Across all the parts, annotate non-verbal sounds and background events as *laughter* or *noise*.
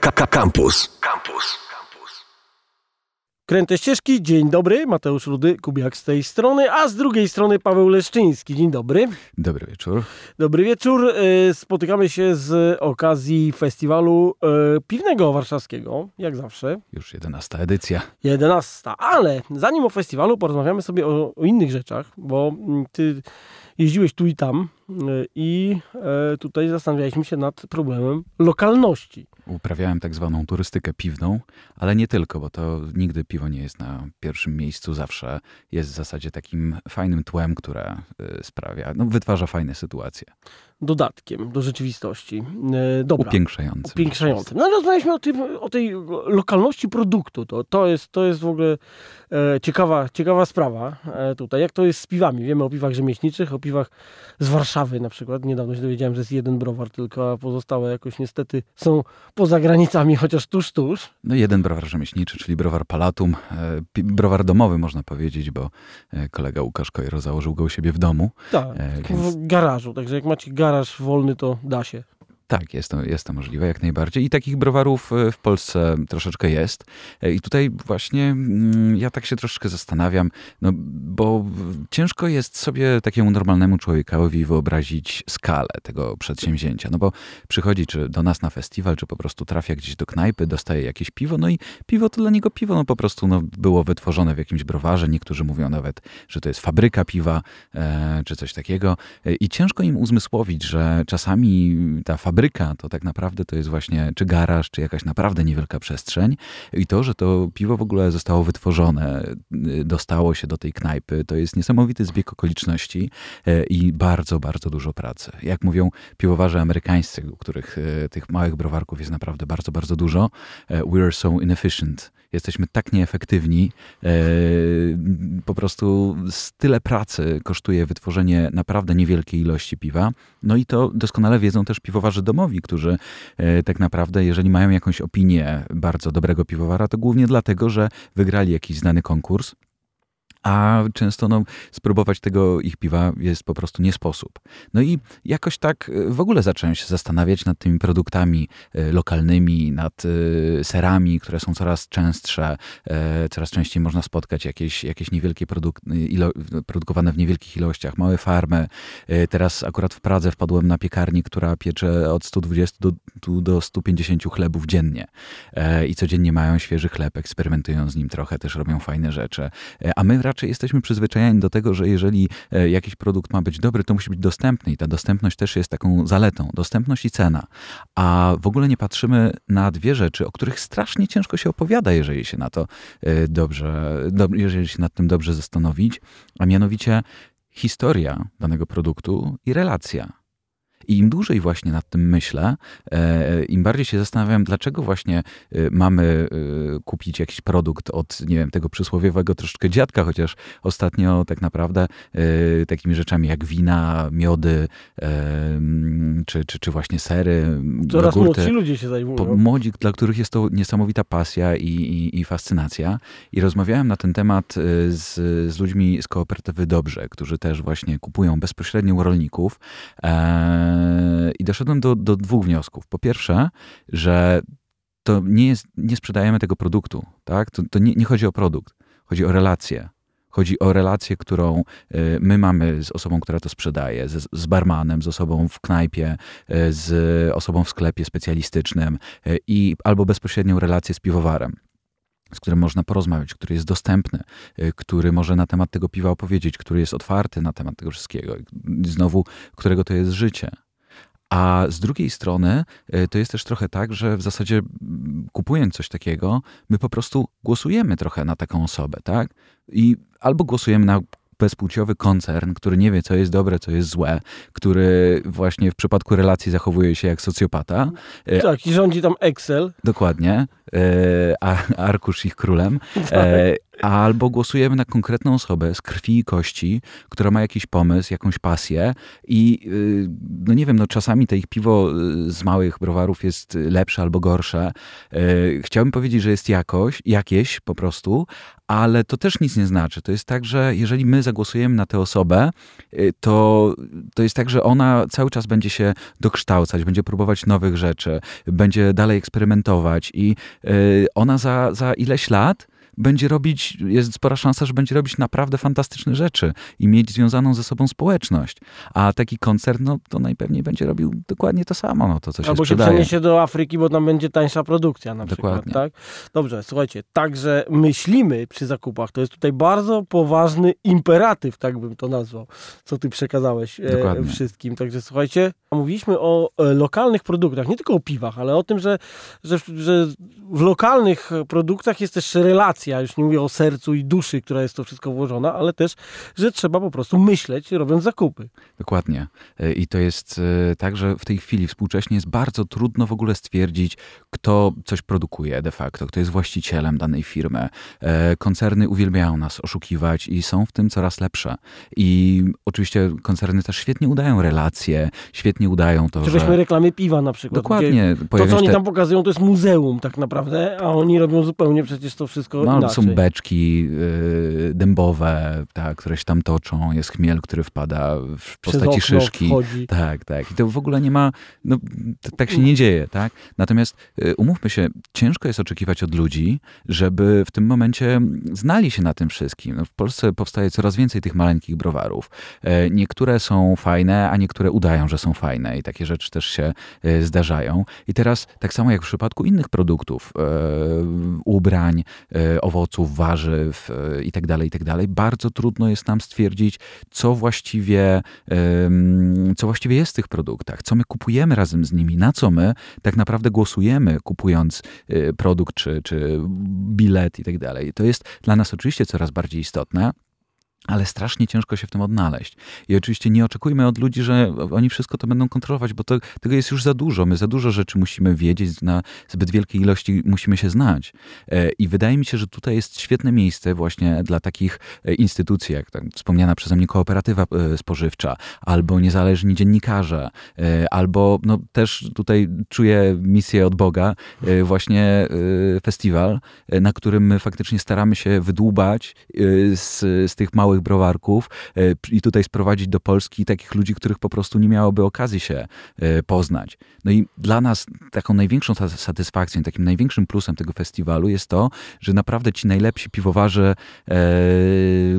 Campus. Campus. Kręte ścieżki, dzień dobry, Mateusz Rudy, Kubiak z tej strony, a z drugiej strony Paweł Leszczyński, dzień dobry. Dobry wieczór. Dobry wieczór, e, spotykamy się z okazji festiwalu e, piwnego warszawskiego, jak zawsze. Już 11 edycja. 11, ale zanim o festiwalu porozmawiamy sobie o, o innych rzeczach, bo mm, ty jeździłeś tu i tam i tutaj zastanawialiśmy się nad problemem lokalności uprawiałem tak zwaną turystykę piwną, ale nie tylko, bo to nigdy piwo nie jest na pierwszym miejscu, zawsze jest w zasadzie takim fajnym tłem, które y, sprawia, no, wytwarza fajne sytuacje. Dodatkiem do rzeczywistości. E, dobra. Upiększającym. Upiększającym. No rozmawialiśmy o, tym, o tej lokalności produktu. To, to, jest, to jest w ogóle e, ciekawa, ciekawa sprawa e, tutaj. Jak to jest z piwami? Wiemy o piwach rzemieślniczych, o piwach z Warszawy na przykład. Niedawno się dowiedziałem, że jest jeden browar tylko, a pozostałe jakoś niestety są poza granicami, chociaż tuż, tuż. No jeden browar rzemieślniczy, czyli browar Palatum. E, browar domowy można powiedzieć, bo e, kolega Łukasz Kojero założył go u siebie w domu. Tak, e, więc... w garażu. Także jak macie garaż wolny, to da się. Tak, jest to, jest to możliwe, jak najbardziej. I takich browarów e, w Polsce troszeczkę jest. E, I tutaj właśnie mm, ja tak się troszeczkę zastanawiam, no bo ciężko jest sobie takiemu normalnemu człowiekowi wyobrazić skalę tego przedsięwzięcia. No bo przychodzi czy do nas na festiwal, czy po prostu trafia gdzieś do knajpy, dostaje jakieś piwo, no i piwo to dla niego piwo, no po prostu no, było wytworzone w jakimś browarze. Niektórzy mówią nawet, że to jest fabryka piwa, e, czy coś takiego. E, I ciężko im uzmysłowić, że czasami ta fabryka fabryka to tak naprawdę to jest właśnie czy garaż, czy jakaś naprawdę niewielka przestrzeń. I to, że to piwo w ogóle zostało wytworzone, y, dostało się do tej knajpy, to jest niesamowity zbieg okoliczności y, i bardzo, bardzo dużo pracy. Jak mówią piwowarze amerykańscy, u których y, tych małych browarków jest naprawdę bardzo, bardzo dużo, we are so inefficient jesteśmy tak nieefektywni, e, po prostu tyle pracy kosztuje wytworzenie naprawdę niewielkiej ilości piwa. No i to doskonale wiedzą też piwowarzy domowi, którzy e, tak naprawdę, jeżeli mają jakąś opinię bardzo dobrego piwowara, to głównie dlatego, że wygrali jakiś znany konkurs a często no, spróbować tego ich piwa jest po prostu nie sposób. No i jakoś tak e, w ogóle zacząłem się zastanawiać nad tymi produktami e, lokalnymi, nad e, serami, które są coraz częstsze, coraz częściej można spotkać jakieś, jakieś niewielkie produk ilo produkowane w niewielkich ilościach, małe farmy. Teraz akurat w Pradze wpadłem na piekarnię, która piecze od 120 do, do 150 chlebów dziennie i codziennie mają świeży chleb, eksperymentują z nim trochę, też robią fajne rzeczy. A my raczej jesteśmy przyzwyczajeni do tego, że jeżeli e, jakiś produkt ma być dobry, to musi być dostępny i ta dostępność też jest taką zaletą. Dostępność i cena. A w ogóle nie patrzymy na dwie rzeczy, o których strasznie ciężko się opowiada, jeżeli się na to e, dobrze, jeżeli się nad tym dobrze zastanowić, a mianowicie historia danego produktu i relacja. I im dłużej właśnie nad tym myślę, e, im bardziej się zastanawiam, dlaczego właśnie e, mamy e, kupić jakiś produkt od, nie wiem, tego przysłowiowego troszeczkę dziadka, chociaż ostatnio tak naprawdę takimi rzeczami jak wina, miody, czy, czy, czy właśnie sery, Coraz jogurty, młodsi ludzie się zajmują. Młodzi, dla których jest to niesamowita pasja i, i, i fascynacja. I rozmawiałem na ten temat z, z ludźmi z kooperatywy Dobrze, którzy też właśnie kupują bezpośrednio u rolników. I doszedłem do, do dwóch wniosków. Po pierwsze, że to nie, jest, nie sprzedajemy tego produktu, tak? To, to nie, nie chodzi o produkt, chodzi o relację. Chodzi o relację, którą e, my mamy z osobą, która to sprzedaje, z, z barmanem, z osobą w knajpie, e, z osobą w sklepie specjalistycznym e, i albo bezpośrednią relację z piwowarem z którym można porozmawiać, który jest dostępny, który może na temat tego piwa opowiedzieć, który jest otwarty na temat tego wszystkiego, znowu, którego to jest życie. A z drugiej strony e, to jest też trochę tak, że w zasadzie kupując coś takiego, my po prostu głosujemy trochę na taką osobę, tak? I albo głosujemy na bezpłciowy koncern, który nie wie, co jest dobre, co jest złe, który właśnie w przypadku relacji zachowuje się jak socjopata. E, tak, i rządzi tam Excel. Dokładnie, e, a arkusz ich królem. *laughs* Tak. Albo głosujemy na konkretną osobę z krwi i kości, która ma jakiś pomysł, jakąś pasję i y, no nie wiem, no czasami to ich piwo y, z małych browarów jest lepsze albo gorsze. Y, chciałbym powiedzieć, że jest jakoś, jakieś po prostu, ale to też nic nie znaczy. To jest tak, że jeżeli my zagłosujemy na tę osobę, to, to jest tak, że ona cały czas będzie się dokształcać, będzie próbować nowych rzeczy, będzie dalej eksperymentować i ona za, za ileś lat będzie robić, jest spora szansa, że będzie robić naprawdę fantastyczne rzeczy i mieć związaną ze sobą społeczność. A taki koncert, no to najpewniej będzie robił dokładnie to samo, no to co się Albo sprzedaje. się przeniesie do Afryki, bo tam będzie tańsza produkcja na Dokładnie. przykład, tak? Dobrze, słuchajcie, także myślimy przy zakupach, to jest tutaj bardzo poważny imperatyw, tak bym to nazwał, co ty przekazałeś e, Dokładnie. wszystkim. Także słuchajcie, mówiliśmy o e, lokalnych produktach, nie tylko o piwach, ale o tym, że, że, że w lokalnych produktach jest też relacja, już nie mówię o sercu i duszy, która jest to wszystko włożona, ale też, że trzeba po prostu myśleć, robiąc zakupy. Dokładnie. E, I to jest e, tak, że w tej chwili współcześnie jest bardzo trudno w ogóle stwierdzić, kto coś produkuje de facto, kto jest właścicielem danej firmy. E, koncerny uwielbiają nas oszukiwać i są w tym coraz lepsze. I oczywiście koncerny też świetnie udają relacje, świetnie udają to, Czy że... weźmy reklamy piwa na przykład. Dokładnie. To, co oni te- tam pokazują, to jest muzeum tak naprawdę, a oni robią zupełnie przecież to wszystko No, inaczej. są beczki y, dębowe, tak, które się tam toczą, jest chmiel, który wpada w Przez postaci szyszki. wchodzi. Tak, tak. I to w ogóle nie ma, no tak się nie dzieje, tak? Natomiast y, umówmy się, ciężko jest oczekiwać od ludzi, żeby w tym momencie znali się na tym wszystkim. No, w Polsce powstaje coraz więcej tych maleńkich browarów. E, Niektóre są fajne, a niektóre udają, że są fajne i takie rzeczy też się e, zdarzają. I teraz, tak samo jak w przypadku innych produktów, e, ubrań, e, owoców, warzyw e, i tak tak bardzo trudno jest nam stwierdzić, co właściwie, co właściwie jest w tych produktach, co my kupujemy razem z nimi, na co my tak naprawdę głosujemy, kupując e, produkt czy, czy bilet i tak. To jest dla nas oczywiście coraz bardziej istotne. Ale strasznie ciężko się w tym odnaleźć. I oczywiście nie oczekujmy od ludzi, że oni wszystko to będą kontrolować, bo to, tego jest już za dużo. My za dużo rzeczy musimy wiedzieć, na zbyt wielkiej ilości musimy się znać. E, I wydaje mi się, że tutaj jest świetne miejsce właśnie dla takich e, instytucji, jak tak wspomniana przeze mnie kooperatywa e, spożywcza, albo niezależni dziennikarze, albo no, też tutaj czuję misję od Boga, właśnie festiwal, na którym my faktycznie staramy się wydłubać z, z tych małych browarków e, i tutaj sprowadzić do Polski takich ludzi, których po prostu nie miałoby okazji się e, poznać. No i dla nas taką największą sa- satysfakcją, takim największym plusem tego festiwalu jest to, że naprawdę ci najlepsi piwowarze e,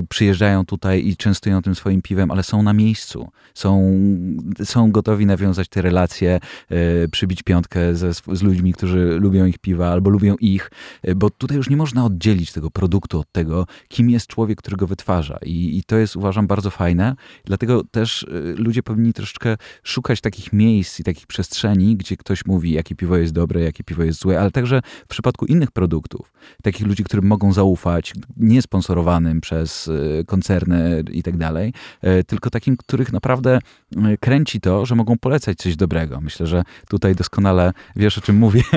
przyjeżdżają tutaj i częstują tym swoim piwem, ale są na miejscu. Są, są gotowi nawiązać te relacje, przybić piątkę ze, z ludźmi, którzy lubią ich piwa albo lubią ich, bo tutaj już nie można oddzielić tego produktu od tego, kim jest człowiek, który go wytwarza. I, i to jest uważam bardzo fajne. Dlatego też e, ludzie powinni troszeczkę szukać takich miejsc i takich przestrzeni, gdzie ktoś mówi, jakie piwo jest dobre, jakie piwo jest złe, ale także w przypadku innych produktów. Takich ludzi, którym mogą zaufać, nie sponsorowanym przez e, koncerny i tak dalej, e, tylko takim, których naprawdę kręci to, że mogą polecać coś dobrego. Myślę, że tutaj doskonale wiesz, o czym mówię. *laughs*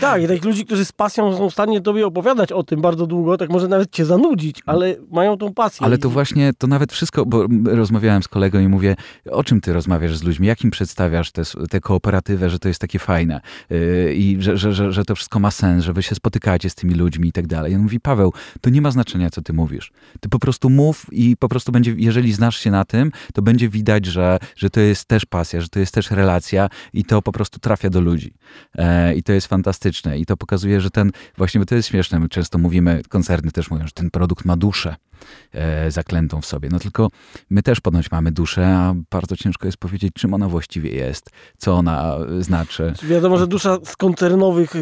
Tak, i takich ludzi, którzy z pasją są w stanie tobie opowiadać o tym bardzo długo, tak może nawet cię zanudzić, ale mają tą pasję. Ale to właśnie, to nawet wszystko, bo rozmawiałem z kolegą i mówię, o czym ty rozmawiasz z ludźmi, jakim przedstawiasz tę te kooperatywę, że to jest takie fajne yy, i że, że, że, że to wszystko ma sens, że wy się spotykacie z tymi ludźmi i tak dalej. I on mówi, Paweł, to nie ma znaczenia, co ty mówisz. Ty po prostu mów i po prostu będzie, jeżeli znasz się na tym, to będzie widać, że, że to jest też pasja, że to jest też relacja i to po prostu trafia do ludzi. E, I to jest fantastyczne i to pokazuje, że ten, właśnie, bo to jest śmieszne, my często mówimy, koncerny też mówią, że ten produkt ma duszę e, zaklętą w sobie. No tylko my też ponoć mamy duszę, a bardzo ciężko jest powiedzieć, czym ona właściwie jest, co ona e, znaczy. Wiadomo, że dusza z koncernowych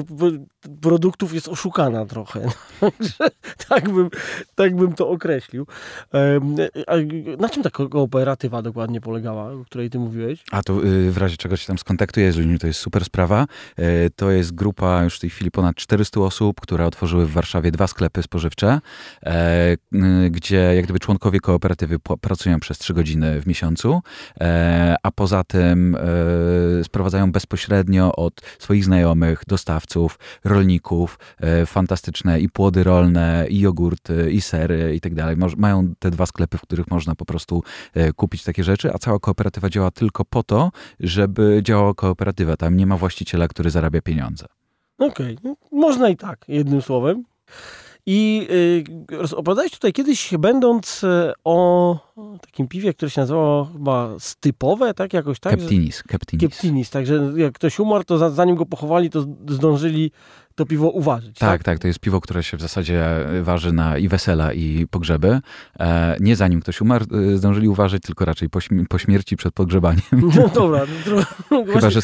produktów jest oszukana trochę. *laughs* Tak bym, tak bym to określił. A Na czym ta ko- kooperatywa dokładnie polegała, o której ty mówiłeś? A to y, w razie czego się tam skontaktuję z ludźmi, to jest super sprawa. E, To jest grupa już w tej chwili ponad 400 osób, które otworzyły w Warszawie dwa sklepy spożywcze, e, gdzie jak gdyby członkowie kooperatywy pracują przez trzy godziny w miesiącu, e, a poza tym e, sprowadzają bezpośrednio od swoich znajomych, dostawców, rolników fantastyczne i płody rolne, i jogurty, i sery i tak dalej. Mają te dwa sklepy, w których można po prostu kupić takie rzeczy, a cała kooperatywa działa tylko po to, żeby działała kooperatywa. Tam nie ma właściciela, który zarabia pieniądze. Okej, okay. można i tak, jednym słowem. I y, opowiadałeś tutaj kiedyś, będąc y, o takim piwie, które się nazywało chyba stypowe, tak? Jakoś tak? Keptinis. Keptinis. Keptinis, także jak ktoś umarł, to zanim go pochowali, to zdążyli to piwo uważyć. Tak, tak, tak, to jest piwo, które się w zasadzie waży na i wesela, i pogrzeby. E, nie zanim ktoś umarł, e, zdążyli uważać, tylko raczej po, po śmierci przed pogrzebaniem. No dobra. No, *laughs* chyba, właśnie, że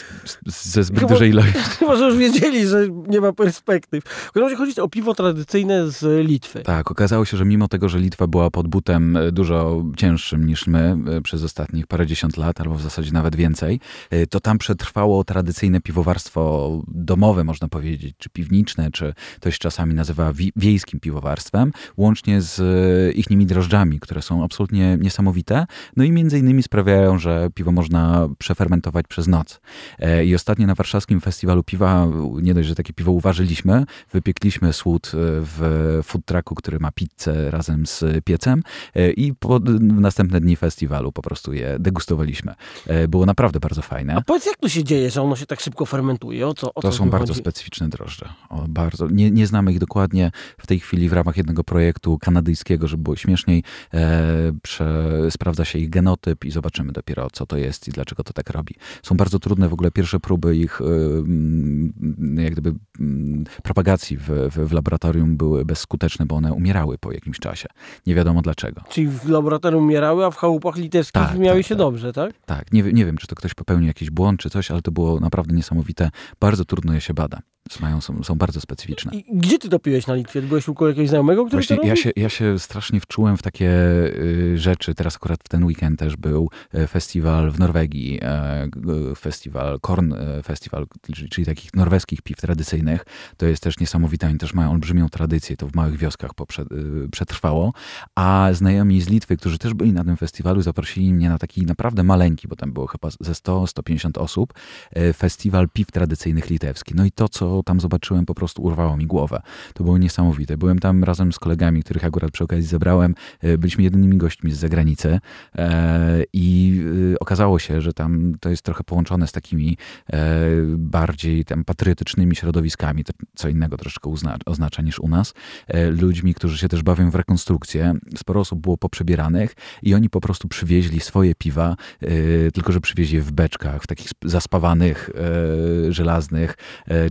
ze zbyt chyba, dużej ilości. *laughs* Chyba, że już wiedzieli, że nie ma perspektyw. W każdym razie chodzi o piwo tradycyjne z Litwy. Tak, okazało się, że mimo tego, że Litwa była pod butem e, dużo cięższym niż my e, przez ostatnich parędziesiąt lat, albo w zasadzie nawet więcej, to tam przetrwało tradycyjne piwowarstwo domowe, można powiedzieć, czy piwniczne, czy to się czasami nazywa wiejskim piwowarstwem, łącznie z e, ich nimi drożdżami, które są absolutnie niesamowite. No i między innymi sprawiają, że piwo można przefermentować przez noc. E, I ostatnio na warszawskim festiwalu piwa, nie dość, że takie piwo uważyliśmy, wypiekliśmy słód e, w food trucku, który ma pizzę razem z piecem i po następne dni festiwalu po prostu je degustowaliśmy. Było naprawdę bardzo fajne. A powiedz, jak to się dzieje, że ono się tak szybko fermentuje? O co, o to są bardzo chodzi? specyficzne drożdże. O, bardzo. Nie, nie znamy ich dokładnie w tej chwili w ramach jednego projektu kanadyjskiego, żeby było śmieszniej. E, prze, sprawdza się ich genotyp i zobaczymy dopiero, co to jest i dlaczego to tak robi. Są bardzo trudne w ogóle pierwsze próby ich e, jak gdyby propagacji w, w, w, laboratorium były bezskuteczne, bo one umierały po jakimś czasie. Nie wiadomo dlaczego. Czyli w laboratorium umierały, a w chałupach litewskich tak, miały tak, się tak. dobrze, tak? Tak. Nie, nie wiem, czy to ktoś popełnił jakiś błąd, czy coś, ale to było naprawdę niesamowite. Bardzo trudno je się bada. Mają, są, są bardzo specyficzne. I gdzie ty to piłeś na Litwie? Byłeś u jakiegoś znajomego, który Właśnie to ja się, ja się strasznie wczułem w takie y, rzeczy. Teraz akurat w ten weekend też był y, festiwal w Norwegii, y, festiwal Korn y, Festival, czyli, czyli, takich norweskich piw tradycyjnych. To jest też niesamowite. Oni też mają olbrzymią tradycję. To w małych wioskach poprze, y, przetrwało. A znajomi z Litwy, którzy też byli na tym festiwalu, zaprosili mnie na taki naprawdę maleńki, bo tam było chyba ze 100-150 osób, y, festiwal piw tradycyjnych litewski. No i to, co tam zobaczyłem, po prostu urwało mi głowę. To było niesamowite. Byłem tam razem z kolegami, których akurat przy okazji zebrałem. E, byliśmy jedynymi gośćmi z zagranicy e, i e, okazało się, że tam to jest trochę połączone z takimi bardziej tam patriotycznymi środowiskami, to co innego troszeczkę oznacza niż u nas. Ludźmi, którzy się też bawią w rekonstrukcję. Sporo osób było poprzebieranych i oni po prostu przywieźli swoje piwa, tylko że przywieźli je w beczkach, w takich zaspawanych, żelaznych,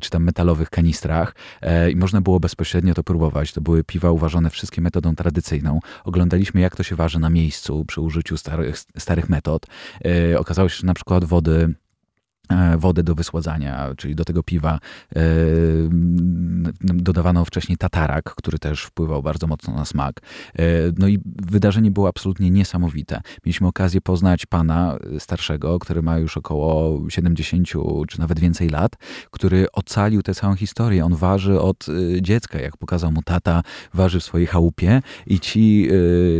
czy tam metalowych kanistrach e, i można było bezpośrednio to próbować. To były piwa uważane wszystkie metodą tradycyjną. Oglądaliśmy, jak to się waży na miejscu przy użyciu starych, starych metod. E, okazało się, że na przykład wody wodę do wysładzania, czyli do tego piwa e, dodawano wcześniej tatarak, który też wpływał bardzo mocno na smak. E, no i wydarzenie było absolutnie niesamowite. Mieliśmy okazję poznać pana starszego, który ma już około 70 czy nawet więcej lat, który ocalił tę całą historię. On waży od dziecka, jak pokazał mu tata, waży w swojej chałupie i ci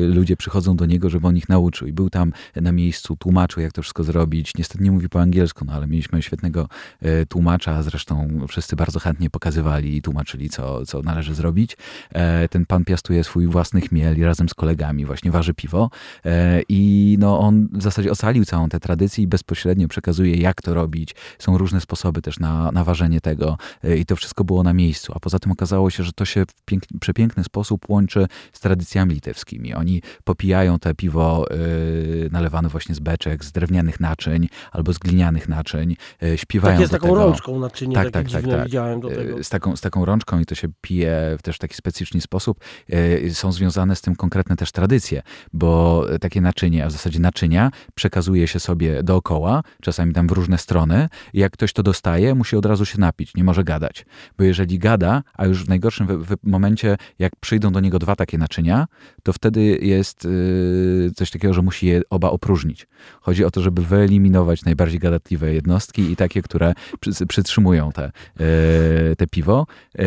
ludzie przychodzą do niego, żeby on ich nauczył. I był tam na miejscu, tłumaczył, jak to wszystko zrobić. Niestety nie mówi po angielsku, no ale mieliśmy świetnego e, tłumacza, zresztą wszyscy bardzo chętnie pokazywali i tłumaczyli, co, co należy zrobić. E, ten pan piastuje swój własny chmiel i razem z kolegami właśnie waży piwo e, i no on w zasadzie ocalił całą tę tradycję i bezpośrednio przekazuje, jak to robić. Są różne sposoby też na, na ważenie tego i to wszystko było na miejscu. A poza tym okazało się, że to się w pięk, przepiękny sposób łączy z tradycjami litewskimi. Oni popijają te piwo nalewane właśnie z beczek, z drewnianych naczyń albo z glinianych naczyń śpiewają Takie z taką tego. rączką naczynie, tak, tak, tak, tak. widziałem do tego. E, z taką, z taką rączką i to się pije w też taki specyficzny sposób. E, są związane z tym konkretne też tradycje, bo takie naczynie, a w zasadzie naczynia przekazuje się sobie dookoła, czasami tam w różne strony jak ktoś to dostaje, musi od razu się napić, nie może gadać. Bo jeżeli gada, a już w najgorszym momencie, jak przyjdą do niego dwa takie naczynia, to wtedy jest coś takiego, że musi je oba opróżnić. Chodzi o to, żeby wyeliminować najbardziej gadatliwe jednostki i takie, które przytrzymują te, e, te piwo. E,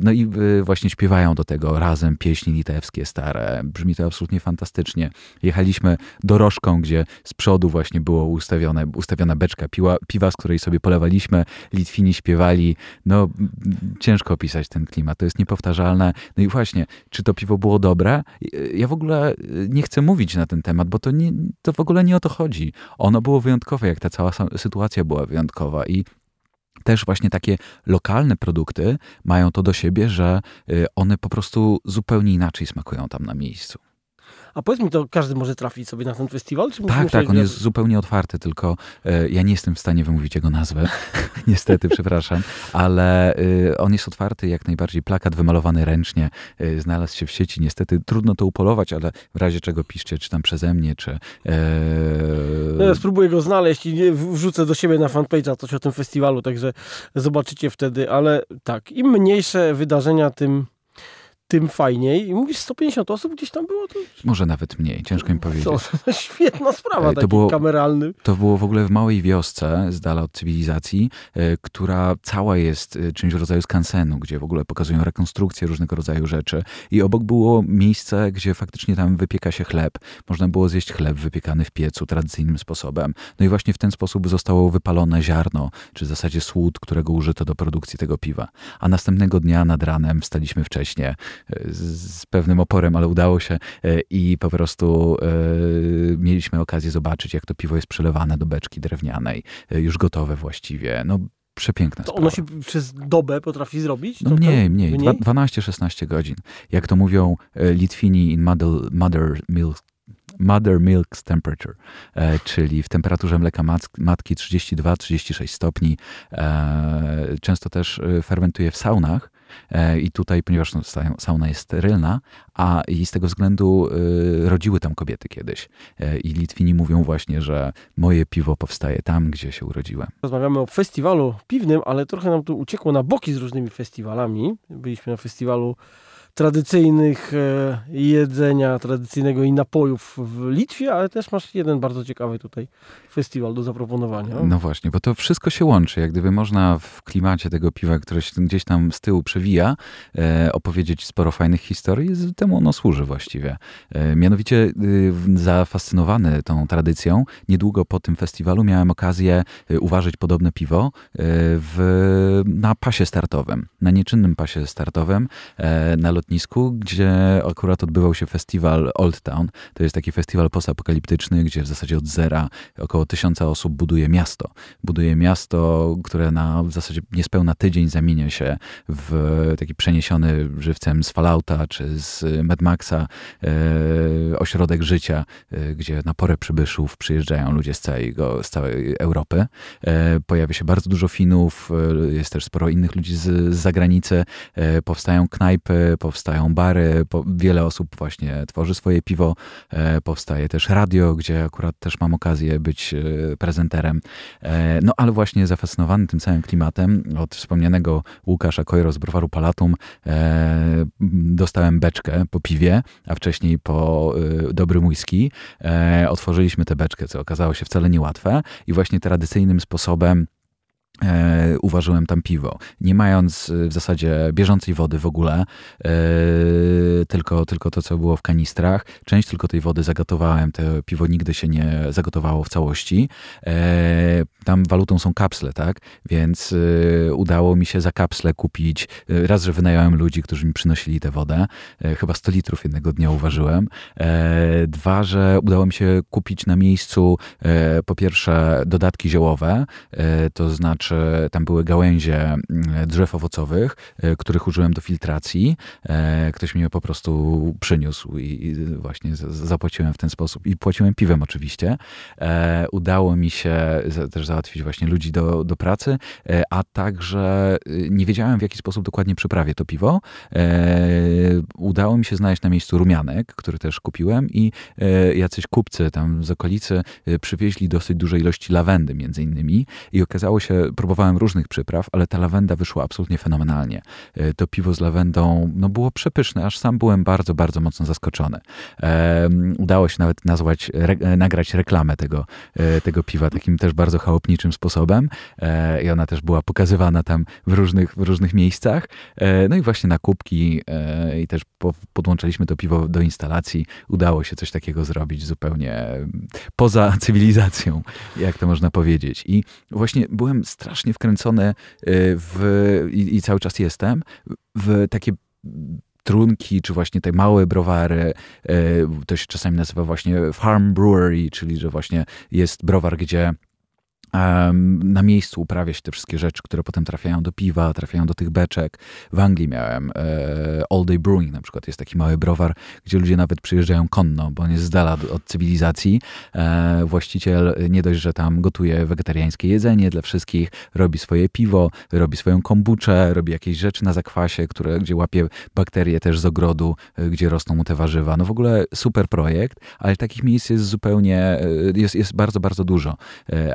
no i właśnie śpiewają do tego razem pieśni litewskie stare. Brzmi to absolutnie fantastycznie. Jechaliśmy dorożką, gdzie z przodu właśnie było ustawione, ustawiona beczka piła, piwa, z której sobie polewaliśmy. Litwini śpiewali. No, ciężko opisać ten klimat. To jest niepowtarzalne. No i właśnie, czy to piwo było dobre? Ja w ogóle nie chcę mówić na ten temat, bo to, nie, to w ogóle nie o to chodzi. Ono było wyjątkowe, jak ta cała sytuacja była wyjątkowa i też właśnie takie lokalne produkty mają to do siebie, że y, one po prostu zupełnie inaczej smakują tam na miejscu. A powiedz mi, to każdy może trafić sobie na ten festiwal? Czy tak, tak, on jest zupełnie otwarty, tylko e, ja nie jestem w stanie wymówić jego nazwę. *laughs* Niestety, przepraszam. Ale e, on jest otwarty jak najbardziej. Plakat wymalowany ręcznie e, znalazł się w sieci. Niestety trudno to upolować, ale w razie czego piszcie, czy tam przeze mnie, czy... No ja spróbuję go znaleźć i wrzucę do siebie na fanpage'a coś o tym festiwalu, także zobaczycie wtedy. Ale tak, im mniejsze wydarzenia, tym tym fajniej. I mówisz, 150 osób gdzieś tam było? To... Może nawet mniej, ciężko mi powiedzieć. To, *laughs* świetna sprawa, to taki było, kameralny. To było w ogóle w małej wiosce, z dala od cywilizacji, e, która cała jest e, czymś w rodzaju skansenu, gdzie w ogóle pokazują rekonstrukcje różnego rodzaju rzeczy. I obok było miejsce, gdzie faktycznie tam wypieka się chleb. Można było zjeść chleb wypiekany w piecu tradycyjnym sposobem. No i właśnie w ten sposób zostało wypalone ziarno, czy w zasadzie słód, którego użyto do produkcji tego piwa. A następnego dnia nad ranem wstaliśmy wcześnie, z pewnym oporem, ale udało się e, i po prostu e, mieliśmy okazję zobaczyć, jak to piwo jest przelewane do beczki drewnianej, e, już gotowe właściwie. No, przepiękna to ono się przez dobę potrafi zrobić? No mniej, mniej, mniej. 12-16 godzin. Jak to mówią Litwini in mother, mother milk mother milk's temperature, czyli w temperaturze mleka matki 32-36 stopni. Często też fermentuje w saunach, I tutaj, ponieważ no, sauna jest sterylna, a i z tego względu y, rodziły tam kobiety kiedyś. E, I Litwini mówią właśnie, że moje piwo powstaje tam, gdzie się urodziłem. Rozmawiamy o festiwalu piwnym, ale trochę nam tu uciekło na boki z różnymi festiwalami. Byliśmy na festiwalu tradycyjnych e, jedzenia, tradycyjnego i napojów w Litwie, ale też masz jeden bardzo ciekawy tutaj festiwal do zaproponowania. No właśnie, bo to wszystko się łączy. Jak gdyby można w klimacie tego piwa, które się gdzieś tam z tyłu przewija, e, opowiedzieć sporo fajnych historii. Temu ono służy właściwie. E, mianowicie y, zafascynowany tą tradycją, niedługo po tym festiwalu miałem okazję y, uważać podobne piwo w, na pasie startowym, na nieczynnym pasie startowym, na lotnisku, gdzie akurat odbywał się festiwal Old Town. To jest taki festiwal postapokaliptyczny, gdzie w zasadzie od zera około tysiąca osób buduje miasto. Buduje miasto, które na w zasadzie niespełna tydzień zamienia się w taki przeniesiony żywcem z Fallouta czy z Mad Maxa e, ośrodek życia, e, gdzie na porę przybyszów przyjeżdżają ludzie z, całego, z całej Europy. E, pojawia się bardzo dużo Finów, e, jest też sporo innych ludzi z, z zagranicy. E, powstają knajpy, powstają bary, po, wiele osób właśnie tworzy swoje piwo, e, powstaje też radio, gdzie akurat też mam okazję być e, prezenterem. E, no ale właśnie zafascynowany tym całym klimatem, od wspomnianego Łukasza Kojro z browaru Palatum e, dostałem beczkę po piwie, a wcześniej po e, dobrym whisky. E, otworzyliśmy tę beczkę, co okazało się wcale niełatwe i właśnie tradycyjnym sposobem E, uważyłem tam piwo. Nie mając e, w zasadzie bieżącej wody w ogóle, e, tylko, tylko to, co było w kanistrach. Część tylko tej wody zagotowałem. To piwo nigdy się nie zagotowało w całości. E, tam walutą są kapsle, tak? Więc e, udało mi się za kapsle kupić. E, raz, że wynająłem ludzi, którzy mi przynosili tę wodę. chyba 100 litrów jednego dnia uważyłem. dwa, że udało mi się kupić na miejscu po pierwsze dodatki ziołowe, to znaczy tam były gałęzie mm, drzew owocowych, e, których użyłem do filtracji. E, ktoś mi je po prostu przyniósł i właśnie zapłaciłem w ten sposób. I płaciłem piwem oczywiście. E, udało mi się też załatwić właśnie ludzi do, do pracy, a także nie wiedziałem w jaki sposób dokładnie przyprawię to piwo. Udało mi się znaleźć na miejscu rumianek, który też kupiłem i jacyś kupcy tam z okolicy przywieźli dosyć duże ilości lawendy między innymi i okazało się, próbowałem różnych przypraw, ale ta lawenda wyszła absolutnie fenomenalnie. To piwo z lawendą no, było przepyszne, aż sam byłem bardzo, bardzo mocno zaskoczony. Udało się nawet nazwać, re, nagrać reklamę tego, tego piwa takim też bardzo chałupniczym sposobem i ona też była pokazywana tam w różnych, w różnych miejscach. No i właśnie na kubki i też podłączaliśmy to piwo do instalacji. Udało się coś takiego zrobić zupełnie poza cywilizacją, jak to można powiedzieć. I właśnie byłem strasznie wkręcony w, i, i cały czas jestem, w takie trunki, czy właśnie te małe browary. Y, to się czasami nazywa właśnie farm brewery, czyli że właśnie jest browar, gdzie na miejscu uprawia się te wszystkie rzeczy, które potem trafiają do piwa, trafiają do tych beczek. W Anglii miałem e, All Day Brewing na przykład. Jest taki mały browar, gdzie ludzie nawet przyjeżdżają konno, bo on jest z dala od cywilizacji. E, właściciel nie dość, że tam gotuje wegetariańskie jedzenie dla wszystkich, robi swoje piwo, robi swoją kombuczę, robi jakieś rzeczy na zakwasie, które, gdzie łapie bakterie też z ogrodu, e, gdzie rosną mu te warzywa. No w ogóle super projekt, ale takich miejsc jest zupełnie, jest, jest bardzo, bardzo dużo.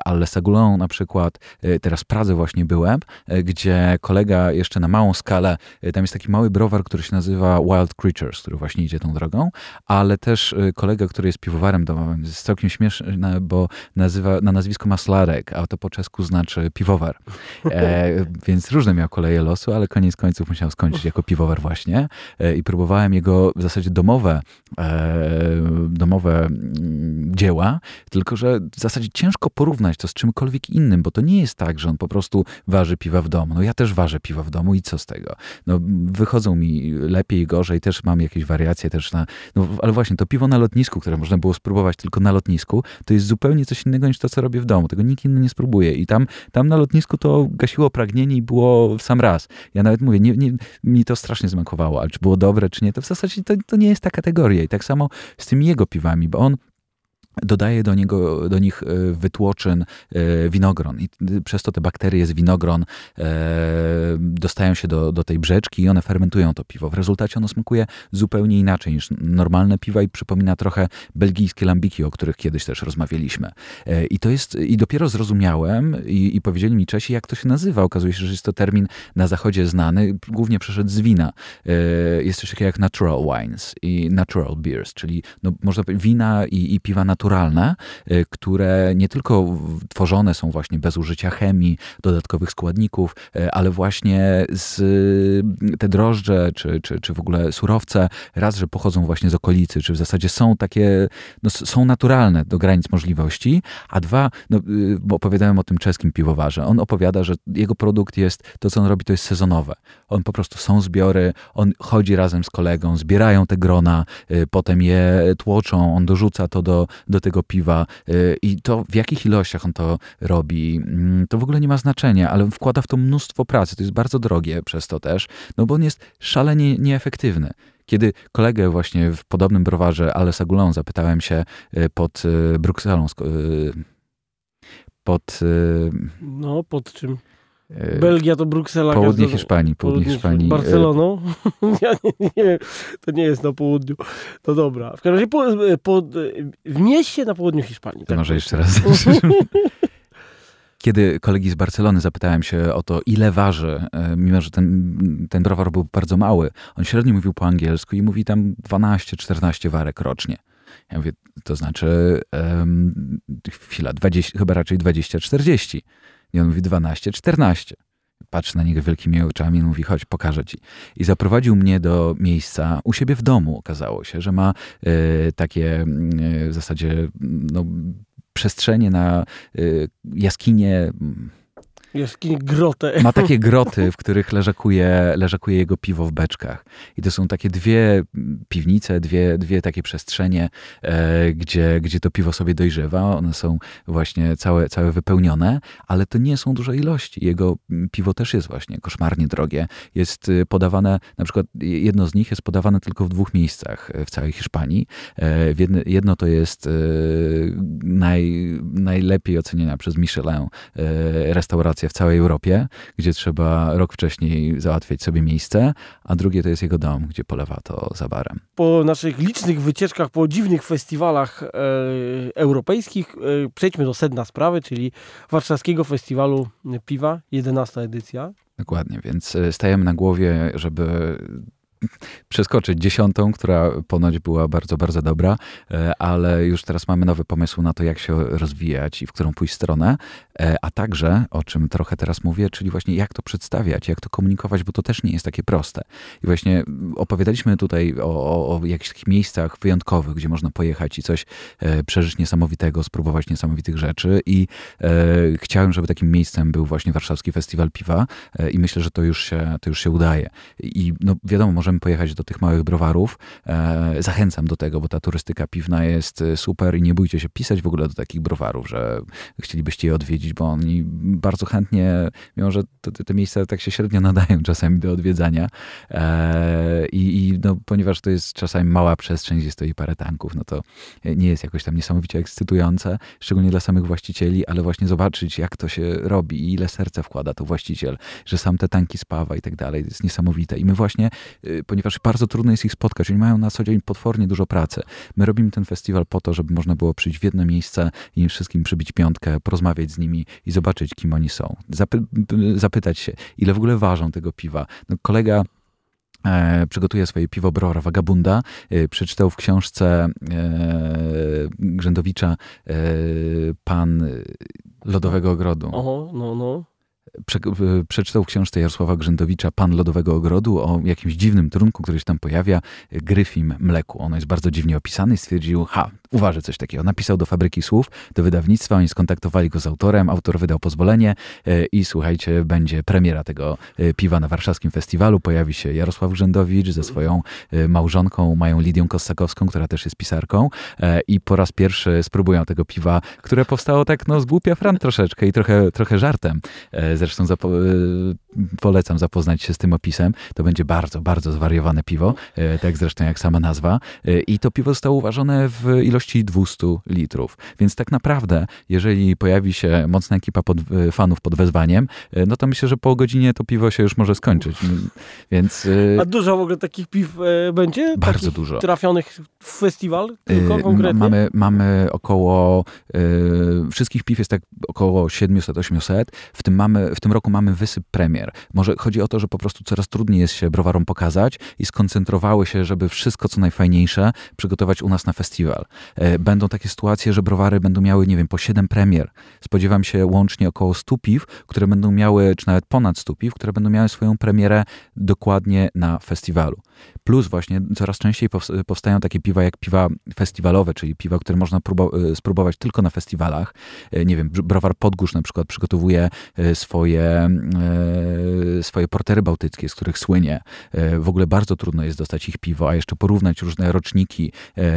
Ale Na przykład, y, teraz w Pradze właśnie byłem, y, gdzie kolega jeszcze na małą skalę, y, tam jest taki mały browar, który się nazywa Wild Creatures, który właśnie idzie tą drogą, ale też kolega, który jest piwowarem domowym, jest całkiem śmieszny, bo nazywa, na nazwisko ma Slarek, a to po czesku znaczy piwowar. E, *laughs* więc różne miał koleje losu, ale koniec końców musiał skończyć jako piwowar właśnie e, i próbowałem jego w zasadzie domowe, e, domowe mm, dzieła, tylko że w zasadzie ciężko porównać to z czym czymkolwiek innym, bo to nie jest tak, że on po prostu waży piwa w domu. No ja też ważę piwa w domu i co z tego? No wychodzą mi lepiej, gorzej, też mam jakieś wariacje też na... No ale właśnie, to piwo na lotnisku, które można było spróbować tylko na lotnisku, to jest zupełnie coś innego niż to, co robię w domu. Tego nikt inny nie spróbuje. I tam, tam na lotnisku to gasiło pragnienie i było w sam raz. Ja nawet mówię, nie, nie, mi to strasznie zmakowało, ale czy było dobre, czy nie, to w zasadzie to, to nie jest ta kategoria. I tak samo z tymi jego piwami, bo on dodaje do, niego, do nich e, wytłoczyn e, winogron i przez to te bakterie z winogron e, dostają się do, do tej brzeczki i one fermentują to piwo. W rezultacie ono smakuje zupełnie inaczej niż normalne piwa i przypomina trochę belgijskie lambiki, o których kiedyś też rozmawialiśmy. I to jest, i dopiero zrozumiałem i, i powiedzieli mi Czesi, jak to się nazywa. Okazuje się, że jest to termin na zachodzie znany, głównie przeszedł z wina. Jest coś takiego jak natural wines i natural beers, czyli no, można powiedzieć wina i, i piwa naturalne naturalne, y, które nie tylko tworzone są właśnie bez użycia chemii, dodatkowych składników, y, ale właśnie z y, te drożdże, czy, czy, czy w ogóle surowce, raz, że pochodzą właśnie z okolicy, czy w zasadzie są takie, no, są naturalne do granic możliwości, a dwa, no, opowiadałem o tym czeskim piwowarze. On opowiada, że jego produkt jest, to co on robi, to jest sezonowe. On po prostu są zbiory, on chodzi razem z kolegą, zbierają te grona, potem je tłoczą, on dorzuca to do, do do tego piwa y, i to w jakich ilościach on to robi, mm, to w ogóle nie ma znaczenia, ale wkłada w to mnóstwo pracy. To jest bardzo drogie przez to też, no bo on jest szalenie nieefektywny. Kiedy kolegę właśnie w podobnym browarze Alesa Goulon zapytałem się y, pod y, Brukselą, pod... No, pod czym? E, Belgia to Bruksela. Południe Hiszpanii. Południe Hiszpanii. Barceloną. *laughs* ja nie, nie, to nie jest na południu. To dobra. W każdym razie po, e, po, w mieście na południu Hiszpanii. Tak może jeszcze raz. *laughs* Kiedy kolegi z Barcelony zapytałem się o to, ile waży, e, mimo że ten, ten browar był bardzo mały, on średnio mówił po angielsku i mówi tam 12-14 warek rocznie. Ja mówię, to znaczy um, chwila, 20, chyba raczej 20-40. I on mówi 12, 14. Patrzy na niego wielkimi oczami i mówi, chodź, pokażę ci. I zaprowadził mnie do miejsca u siebie w domu. Okazało się, że ma y, takie y, w zasadzie no, przestrzenie na y, jaskinie Jaskinie grotę. Ma takie groty, w których leżakuje, leżakuje jego piwo w beczkach. I to są takie dwie piwnice, dwie, dwie takie przestrzenie, e, gdzie, gdzie to piwo sobie dojrzewa. One są właśnie całe, całe wypełnione, ale to nie są duże ilości. Jego piwo też jest właśnie koszmarnie drogie. Jest y, podawane, na przykład jedno z nich jest podawane tylko w dwóch miejscach w całej Hiszpanii. E, jedno, jedno to jest e, naj, najlepiej oceniana przez Michelin e, restauracja w całej Europie, gdzie trzeba rok wcześniej załatwiać sobie miejsce, a drugie to jest jego dom, gdzie polewa to za barem. Po naszych licznych wycieczkach, po dziwnych festiwalach e, europejskich, e, przejdźmy do sedna sprawy, czyli Warszawskiego Festiwalu Piwa, 11 edycja. Dokładnie, więc e, stajemy na głowie, żeby przeskoczyć dziesiątą, która ponoć była bardzo, bardzo dobra, e, ale już teraz mamy nowy pomysł na to, jak się rozwijać i w którą pójść stronę, a także, o czym trochę teraz mówię, czyli właśnie jak to przedstawiać, jak to komunikować, bo to też nie jest takie proste. I właśnie opowiadaliśmy tutaj o, o, o jakichś miejscach wyjątkowych, gdzie można pojechać i coś e, przeżyć niesamowitego, spróbować niesamowitych rzeczy i e, chciałem, żeby takim miejscem był właśnie Warszawski Festiwal Piwa e, i myślę, że to już się, to już się udaje. I no wiadomo, może możemy pojechać do tych małych browarów. E, zachęcam do tego, bo ta turystyka piwna jest e, super i nie bójcie się pisać w ogóle do takich browarów, że chcielibyście je odwiedzić, bo oni bardzo chętnie, mimo że te, te miejsca tak się średnio nadają czasami do odwiedzania e, i, no, ponieważ to jest czasami mała przestrzeń, gdzie stoi parę tanków, no to nie jest jakoś tam niesamowicie ekscytujące, szczególnie dla samych właścicieli, ale właśnie zobaczyć, jak to się robi i ile serca wkłada to właściciel, że sam te tanki spawa i tak dalej, jest niesamowite. I my właśnie ponieważ bardzo trudno jest ich spotkać. Oni mają na co dzień potwornie dużo pracy. My robimy ten festiwal po to, żeby można było przyjść w jedno miejsce i im wszystkim przybić piątkę, porozmawiać z nimi i zobaczyć, kim oni są. Zapy zapytać się, ile w ogóle ważą tego piwa. No, kolega E, przygotuje swoje piwo Brora Vagabunda. E, przeczytał w książce e, Grzędowicza e, Pan Lodowego Ogrodu. Oho, no, no prze, przeczytał w książce Jarosława Grzędowicza Pan Lodowego Ogrodu o jakimś dziwnym trunku, który się tam pojawia, gryfim mleku. Ono jest bardzo dziwnie opisane i stwierdził, ha, uważa coś takiego. Napisał do Fabryki Słów, do wydawnictwa, oni skontaktowali go z autorem, autor wydał pozwolenie e, i słuchajcie, będzie premiera tego e, piwa na warszawskim festiwalu. Pojawi się Jarosław Grzędowicz ze swoją e, małżonką, mają Lidią Kossakowską, która też jest pisarką i po raz pierwszy spróbują tego piwa, które powstało tak no z głupia fran troszeczkę i trochę, trochę żartem. Zresztą polecam zapoznać się z tym opisem. To będzie bardzo, bardzo zwariowane piwo, tak zresztą jak sama nazwa. I to piwo zostało uważane w ilości ilości 200 litrów. Więc tak naprawdę, jeżeli pojawi się mocna ekipa pod, e, fanów pod wezwaniem, e, no to myślę, że po godzinie to piwo się już może skończyć. Więc, e, A dużo w ogóle takich piw będzie? Bardzo takich dużo. Trafionych w festiwal tylko konkretnie? Mamy, mamy około, wszystkich piw jest tak około 700-800. W tym, mamy, w tym roku mamy wysyp premier. Może chodzi o to, że po prostu coraz trudniej jest się browarom pokazać i skoncentrowały się, żeby wszystko co najfajniejsze przygotować u nas na festiwal. E, będą takie sytuacje, że browary będą miały, nie wiem, po 7 premier. Spodziewam się łącznie około 100 piw, które będą miały, czy nawet ponad 100 piw, które będą miały swoją premierę dokładnie na festiwalu. Plus właśnie coraz częściej powstają takie piwa jak piwa festiwalowe, czyli piwa, które można e, spróbować tylko na festiwalach. E, nie wiem, browar Podgórz na przykład przygotowuje swoje, swoje portery bałtyckie, z których słynie. W ogóle bardzo trudno jest dostać ich piwo, a jeszcze porównać różne roczniki,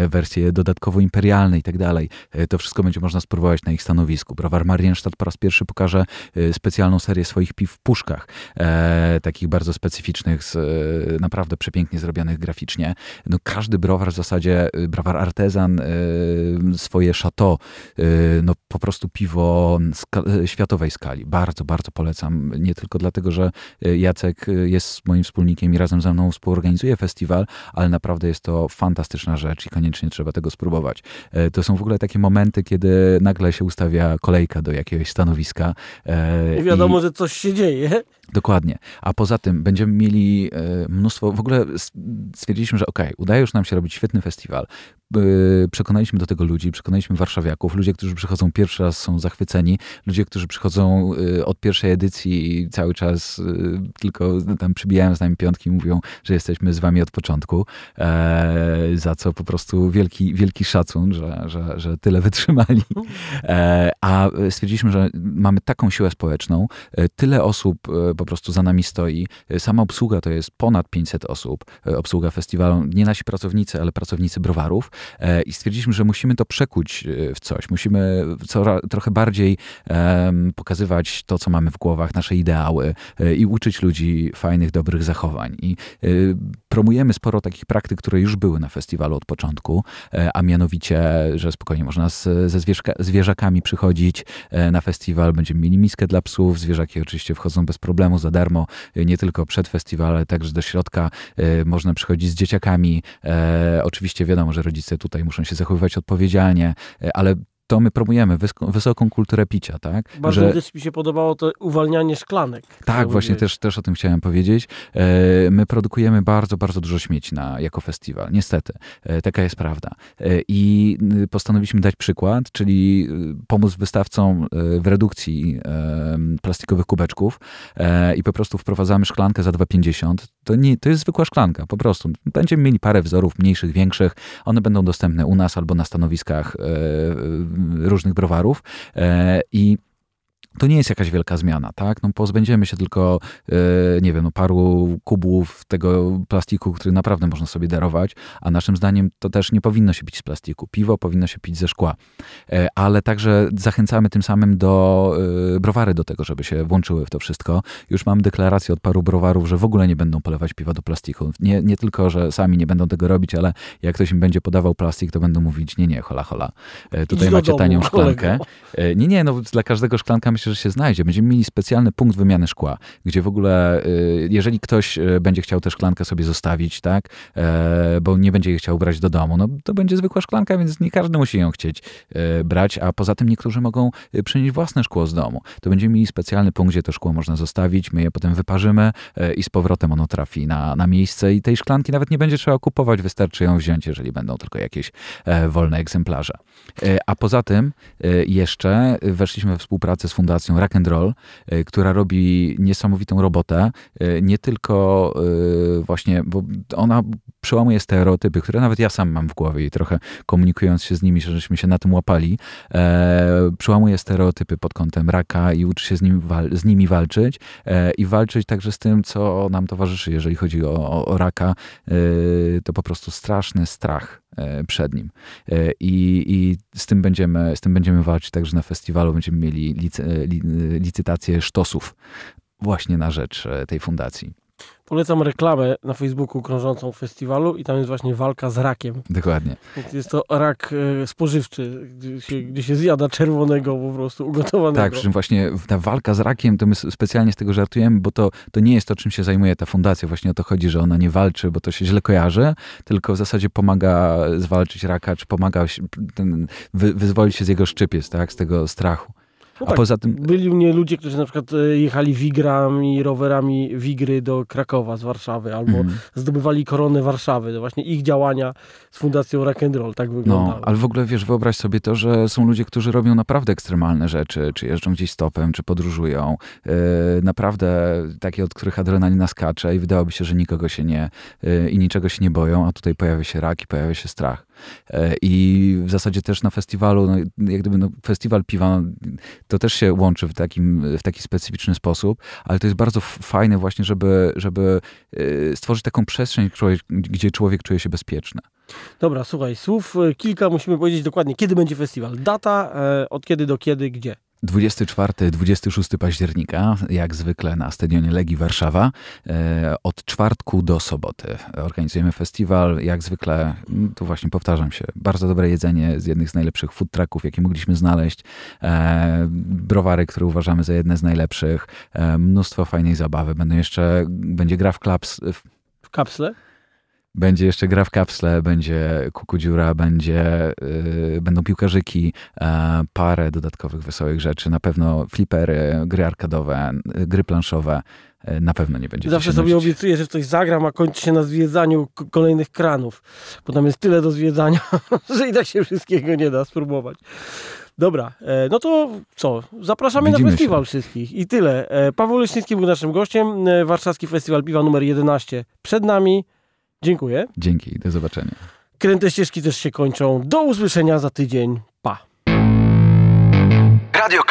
wersje dodatkowo imperialne i tak dalej. E, to wszystko będzie można spróbować na ich stanowisku. Browar Marienstadt po raz pierwszy pokaże e, specjalną serię swoich piw w puszkach, e, takich bardzo specyficznych, z, naprawdę przepięknie zrobionych graficznie. No, każdy browar w zasadzie, browar artezan, swoje chateau, no po prostu piwo ska światowej skali. Bardzo, bardzo polecam. Nie tylko dlatego, że Jacek jest moim wspólnikiem i razem ze mną współorganizuje festiwal, ale naprawdę jest to fantastyczna rzecz i koniecznie trzeba tego spróbować. E, to są w ogóle takie momenty, kiedy nagle się ustawia kolejka do jakiegoś stanowiska. I wiadomo, i... że coś się dzieje. Dokładnie. A poza tym będziemy mieli e, mnóstwo, w ogóle stwierdziliśmy, że okej, okay, udaje już nam się robić świetny festiwal. Przekonaliśmy do tego ludzi, przekonaliśmy warszawiaków. Ludzie, którzy przychodzą pierwszy raz są zachwyceni. Ludzie, którzy przychodzą od pierwszej edycji i cały czas tylko tam przybijają z nami piątki mówią, że jesteśmy z wami od początku. Za co po prostu wielki, wielki szacun, że, że, że tyle wytrzymali. E, a stwierdziliśmy, że mamy taką siłę społeczną, e, tyle osób e, po prostu za nami stoi. Sama obsługa to jest ponad 500 osób, obsługa festiwalu. Nie nasi pracownicy, ale pracownicy browarów. I stwierdziliśmy, że musimy to przekuć w coś. Musimy trochę bardziej pokazywać to, co mamy w głowach, nasze ideały i uczyć ludzi fajnych, dobrych zachowań. I promujemy sporo takich praktyk, które już były na festiwalu od początku, a mianowicie, że spokojnie można z, ze zwierzakami przychodzić na festiwal, będziemy mieli miskę dla psów, zwierzaki oczywiście wchodzą bez problemu, za darmo, nie tylko przed festiwalem, ale także do środka można przychodzić z dzieciakami. Oczywiście wiadomo, że rodzice tutaj muszą się zachowywać odpowiedzialnie, ale to my promujemy wysoką kulturę picia, tak? Bardzo że... też mi się podobało to uwalnianie szklanek. Tak, właśnie też, też o tym chciałem powiedzieć. E, my produkujemy bardzo, bardzo dużo śmieci na, jako festiwal. Niestety, e, taka jest prawda. E, I postanowiliśmy dać przykład, czyli pomóc wystawcom w redukcji plastikowych kubeczków i po prostu wprowadzamy szklankę za 2,50. To, nie, to jest zwykła szklanka, po prostu. Będziemy mieli parę wzorów, mniejszych, większych. One będą dostępne u nas albo na stanowiskach różnych browarów e, i to nie jest jakaś wielka zmiana, tak? No pozbędziemy się tylko, e, nie wiem, no paru kubów tego plastiku, który naprawdę można sobie darować, a naszym zdaniem to też nie powinno się pić z plastiku. Piwo powinno się pić ze szkła. E, ale także zachęcamy tym samym do e, browary do tego, żeby się włączyły w to wszystko. Już mam deklarację od paru browarów, że w ogóle nie będą polewać piwa do plastiku. Nie, nie tylko, że sami nie będą tego robić, ale jak ktoś im będzie podawał plastik, to będą mówić, nie, nie, hola, hola. Tutaj macie domu, tanią szklankę. Kolego. Nie, nie, no dla każdego szklanka myślę, że się znajdzie. Będziemy mieli specjalny punkt wymiany szkła, gdzie w ogóle, y, jeżeli ktoś y, będzie chciał tę szklankę sobie zostawić, tak, e, bo nie będzie jej chciał brać do domu, no to będzie zwykła szklanka, więc nie każdy musi ją chcieć e, brać, a poza tym niektórzy mogą y, przynieść własne szkło z domu. To będziemy mieli specjalny punkt, gdzie to szkło można zostawić, my je potem wyparzymy e, i z powrotem ono trafi na, na miejsce i tej szklanki nawet nie będzie trzeba kupować, wystarczy ją wziąć, jeżeli będą tylko jakieś wolne egzemplarze. A poza tym jeszcze weszliśmy we współpracę z Fundacją Rock and Roll, e, która robi niesamowitą robotę. E, nie tylko e, właśnie, bo ona przełamuje stereotypy, które nawet ja sam mam w głowie i trochę komunikując się z nimi, żeśmy się na tym łapali, przełamuje stereotypy pod kątem raka i uczy się z, nim, z nimi walczyć i walczyć także z tym, co nam towarzyszy, jeżeli chodzi o, o, raka. To po prostu straszny strach przed nim. E, I, I, z, tym będziemy, z tym będziemy walczyć także na festiwalu. Będziemy mieli licy, licytację sztosów właśnie na rzecz e, tej fundacji. Polecam reklamę na Facebooku krążącą w festiwalu i tam jest właśnie walka z rakiem. Dokładnie. Jest to rak e, spożywczy, gdzie się, gdzie się zjada czerwonego po prostu ugotowanego. Tak, przy czym właśnie ta walka z rakiem, to my specjalnie z tego żartujemy, bo to, to nie jest to, czym się zajmuje ta fundacja. Właśnie o to chodzi, że ona nie walczy, bo to się źle kojarzy, tylko w zasadzie pomaga zwalczyć raka, czy pomaga ten, wy, wyzwolić się z jego szczypiec, tak, z tego strachu. No A tak, poza tym... Byli u mnie ludzie, którzy na przykład e, jechali wigrami, rowerami wigry do Krakowa z Warszawy, albo mm. zdobywali koronę Warszawy. To właśnie ich działania z Fundacją Rock and Roll tak wyglądały. No, ale w ogóle wiesz, wyobraź sobie to, że są ludzie, którzy robią naprawdę ekstremalne rzeczy, czy jeżdżą gdzieś stopem, czy podróżują. Yy, naprawdę takie, od których adrenalina skacze i wydawałoby się, że nikogo się nie yy, i niczego się nie boją, a tutaj pojawia się rak i pojawia się strach. E, I w zasadzie też na festiwalu, no, jak gdyby no, festiwal piwa, to też się łączy w, takim, w taki specyficzny sposób, ale to jest bardzo fajne właśnie, żeby, żeby e, stworzyć taką przestrzeń, gdzie człowiek czuje się bezpieczny. Dobra, słuchaj, słów e, kilka musimy powiedzieć dokładnie, kiedy będzie festiwal. Data, od kiedy do kiedy, gdzie? 24-26 października, jak zwykle na stadionie Legii Warszawa, e, od czwartku do soboty. Organizujemy festiwal, jak zwykle, mm, tu właśnie powtarzam się, bardzo dobre jedzenie z jednych z najlepszych food trucków, jakie mogliśmy znaleźć, e, browary, które uważamy za jedne z najlepszych, e, mnóstwo fajnej zabawy. Będą jeszcze, będzie gra w klaps. W kapsle? Będzie jeszcze gra w kapsle, będzie kukudziura, będzie, yy, będą piłkarzyki, yy, parę dodatkowych wesołych rzeczy. Na pewno flipery, gry arkadowe, gry planszowe. Yy, na pewno nie będzie. Zawsze sobie obiecuję, że coś zagram, a kończy się na zwiedzaniu kolejnych kranów. Bo tam jest tyle do zwiedzania, *laughs* że i tak się wszystkiego nie da spróbować. Dobra, e, no to co? Zapraszamy Widzimy na festiwal się. wszystkich i tyle. E, Paweł Leśnicki był naszym gościem. Warszawski Festiwal Piwa numer 11 przed nami. Dziękuję. Dzięki, do zobaczenia. Kręte ścieżki też się kończą. Do usłyszenia za tydzień. Pa. Radio